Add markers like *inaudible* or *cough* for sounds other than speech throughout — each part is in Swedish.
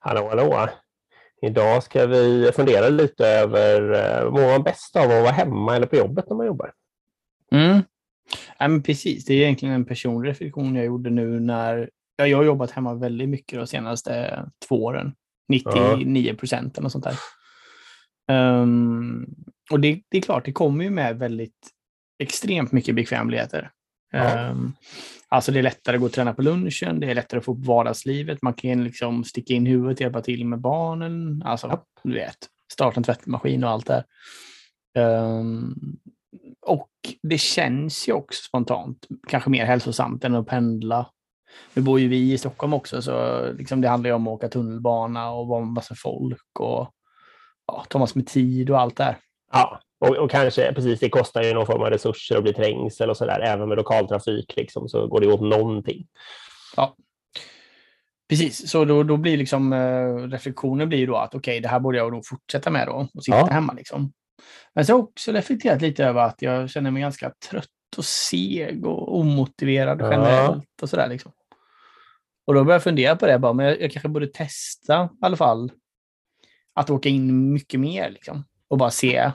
Hallå, hallå! Idag ska vi fundera lite över eh, vad mår man bäst av att vara hemma eller på jobbet när man jobbar? Mm. Ja, men precis, det är egentligen en personlig reflektion jag gjorde nu när ja, jag har jobbat hemma väldigt mycket de senaste två åren. 99 procent eller sånt där. Um, och det, det, är klart, det kommer ju med väldigt extremt mycket bekvämligheter. Ja. Um, alltså det är lättare att gå och träna på lunchen, det är lättare att få upp vardagslivet, man kan liksom sticka in huvudet och hjälpa till med barnen. Alltså, ja. du vet, starta en tvättmaskin och allt det um, Och det känns ju också spontant kanske mer hälsosamt än att pendla. Nu bor ju vi i Stockholm också, så liksom det handlar ju om att åka tunnelbana och vara med massa folk och ja, ta massor med tid och allt det här. Ja, och, och, kanske precis, det kostar ju någon form av resurser att bli trängsel och så där. Även med lokaltrafik liksom, så går det åt någonting. Ja, precis. Så då, då blir liksom eh, reflektionen blir då att okej, okay, det här borde jag nog fortsätta med då och sitta ja. hemma liksom. Men så har jag också reflekterat lite över att jag känner mig ganska trött och seg och omotiverad ja. generellt och sådär liksom. Och då började jag fundera på det bara, men jag, jag kanske borde testa i alla fall att åka in mycket mer liksom och bara se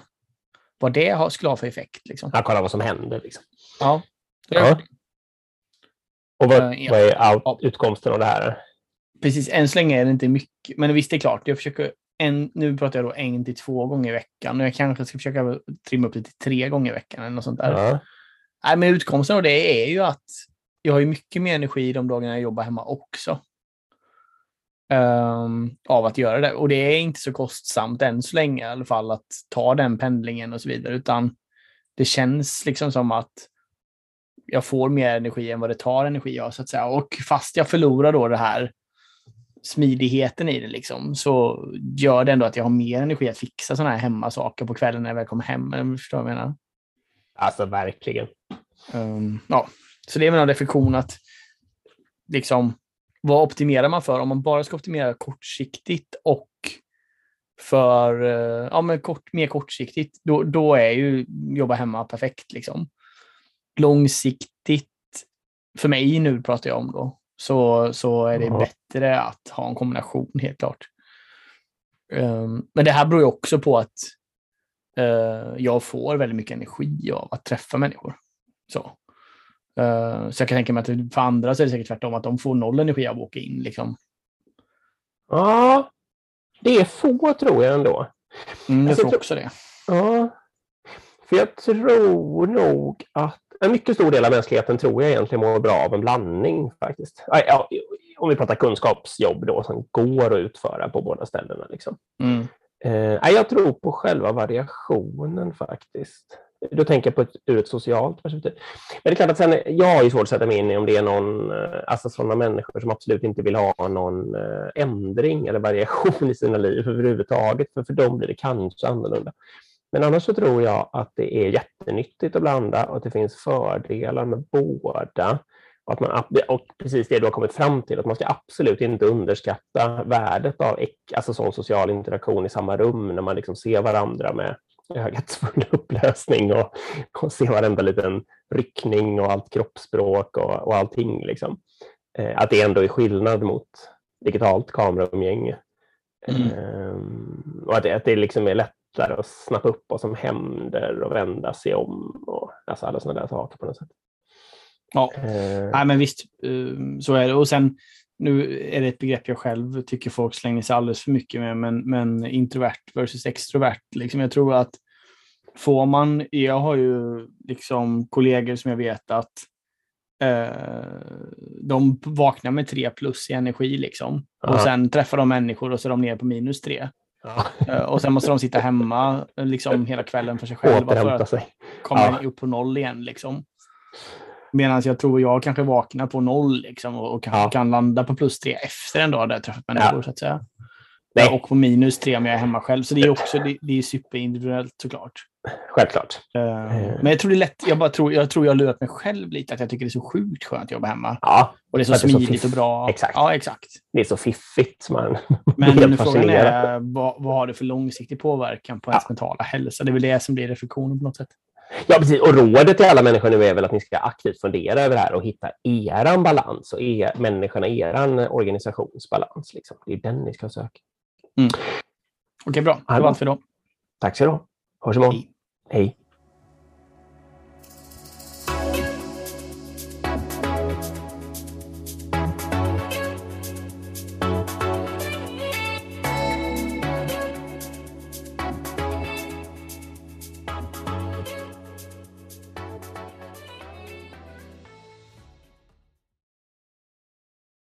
vad det har, skulle ha för effekt. Liksom. Ja, kolla vad som händer. Liksom. Ja. ja. Och vad, uh, ja. vad är out, utkomsten av det här? Precis, än så länge är det inte mycket. Men visst, det är klart, jag försöker en, nu pratar jag då en till två gånger i veckan jag kanske ska försöka trimma upp det till tre gånger i veckan eller något sånt där. Ja. Nej, men utkomsten av det är ju att jag har mycket mer energi de dagarna jag jobbar hemma också um, av att göra det. Och det är inte så kostsamt än så länge i alla fall att ta den pendlingen och så vidare, utan det känns liksom som att jag får mer energi än vad det tar energi av så att säga. Och fast jag förlorar då det här smidigheten i det liksom, så gör det ändå att jag har mer energi att fixa sådana här hemmasaker på kvällen när jag väl kommer hem. Eller förstår vad jag menar? Alltså verkligen. Um, ja, så det är väl en reflektion att liksom vad optimerar man för? Om man bara ska optimera kortsiktigt och för eh, ja, men kort, mer kortsiktigt, då, då är ju jobba hemma perfekt. Liksom. Långsiktigt, för mig nu pratar jag om då, så, så är det mm. bättre att ha en kombination helt klart. Um, men det här beror ju också på att uh, jag får väldigt mycket energi av att träffa människor. Så. Uh, så jag kan tänka mig att för andra så är det säkert tvärtom, att de får noll energi av att åka in. Liksom. Ja, det är få tror jag ändå. Mm, jag alltså, tror också det. Ja, för jag tror nog att en mycket stor del av mänskligheten tror jag egentligen mår bra av en blandning faktiskt. Ja, om vi pratar kunskapsjobb då som går att utföra på båda ställena. Liksom. Mm. Eh, jag tror på själva variationen faktiskt. Då tänker jag på ett, ur ett socialt perspektiv. Men det är klart att sen, jag har ju svårt att sätta mig in i om det är någon, eh, alltså sådana människor som absolut inte vill ha någon eh, ändring eller variation *laughs* i sina liv överhuvudtaget, för för dem blir det kanske annorlunda. Men annars så tror jag att det är jättenyttigt att blanda och att det finns fördelar med båda. Och, att man, och precis det du har kommit fram till, att man ska absolut inte underskatta värdet av alltså sån social interaktion i samma rum när man liksom ser varandra med *laughs* ögats full upplösning och, och se varenda liten ryckning och allt kroppsspråk och, och allting. Liksom. Eh, att det ändå är skillnad mot digitalt kameraumgänge. Mm. Eh, och att det, att det liksom är lättare att snappa upp vad som händer och vända sig om och alltså alla sådana där saker på något sätt. Ja, eh. Nej, men visst, eh, så är det. Och sen nu är det ett begrepp jag själv tycker folk slänger sig alldeles för mycket med, men, men introvert versus extrovert. Liksom jag tror att får man, jag har ju liksom kollegor som jag vet att eh, de vaknar med tre plus i energi liksom. Och sen träffar de människor och så är de ner på minus tre. Ja. Eh, och sen måste de sitta hemma liksom hela kvällen för sig själva för att komma ja. upp på noll igen. Liksom. Medan jag tror jag kanske vaknar på noll liksom, och, och ja. kan landa på plus tre efter en dag där jag träffat människor. Ja. Så att säga. Nej. Och på minus tre om jag är hemma själv. Så det är också det, det är superindividuellt såklart. Självklart. Uh, men jag tror det är lätt. Jag, bara tror, jag tror jag lurat mig själv lite att jag tycker det är så sjukt skönt att jobba hemma. Ja, och det är så smidigt så och bra. Exakt. Ja, exakt. Det är så fiffigt. Man *laughs* men frågan är vad, vad har det för långsiktig påverkan på ens mentala hälsa? Det är väl det som blir reflektionen på något sätt. Ja, precis. Och rådet till alla människor nu är väl att ni ska aktivt fundera över det här och hitta eran balans och er, människorna, eran organisationsbalans. Liksom. Det är den ni ska söka. Mm. Okej, bra. Det var allt för idag. Tack så du ha. Hörs imorgon. Hej. Hej.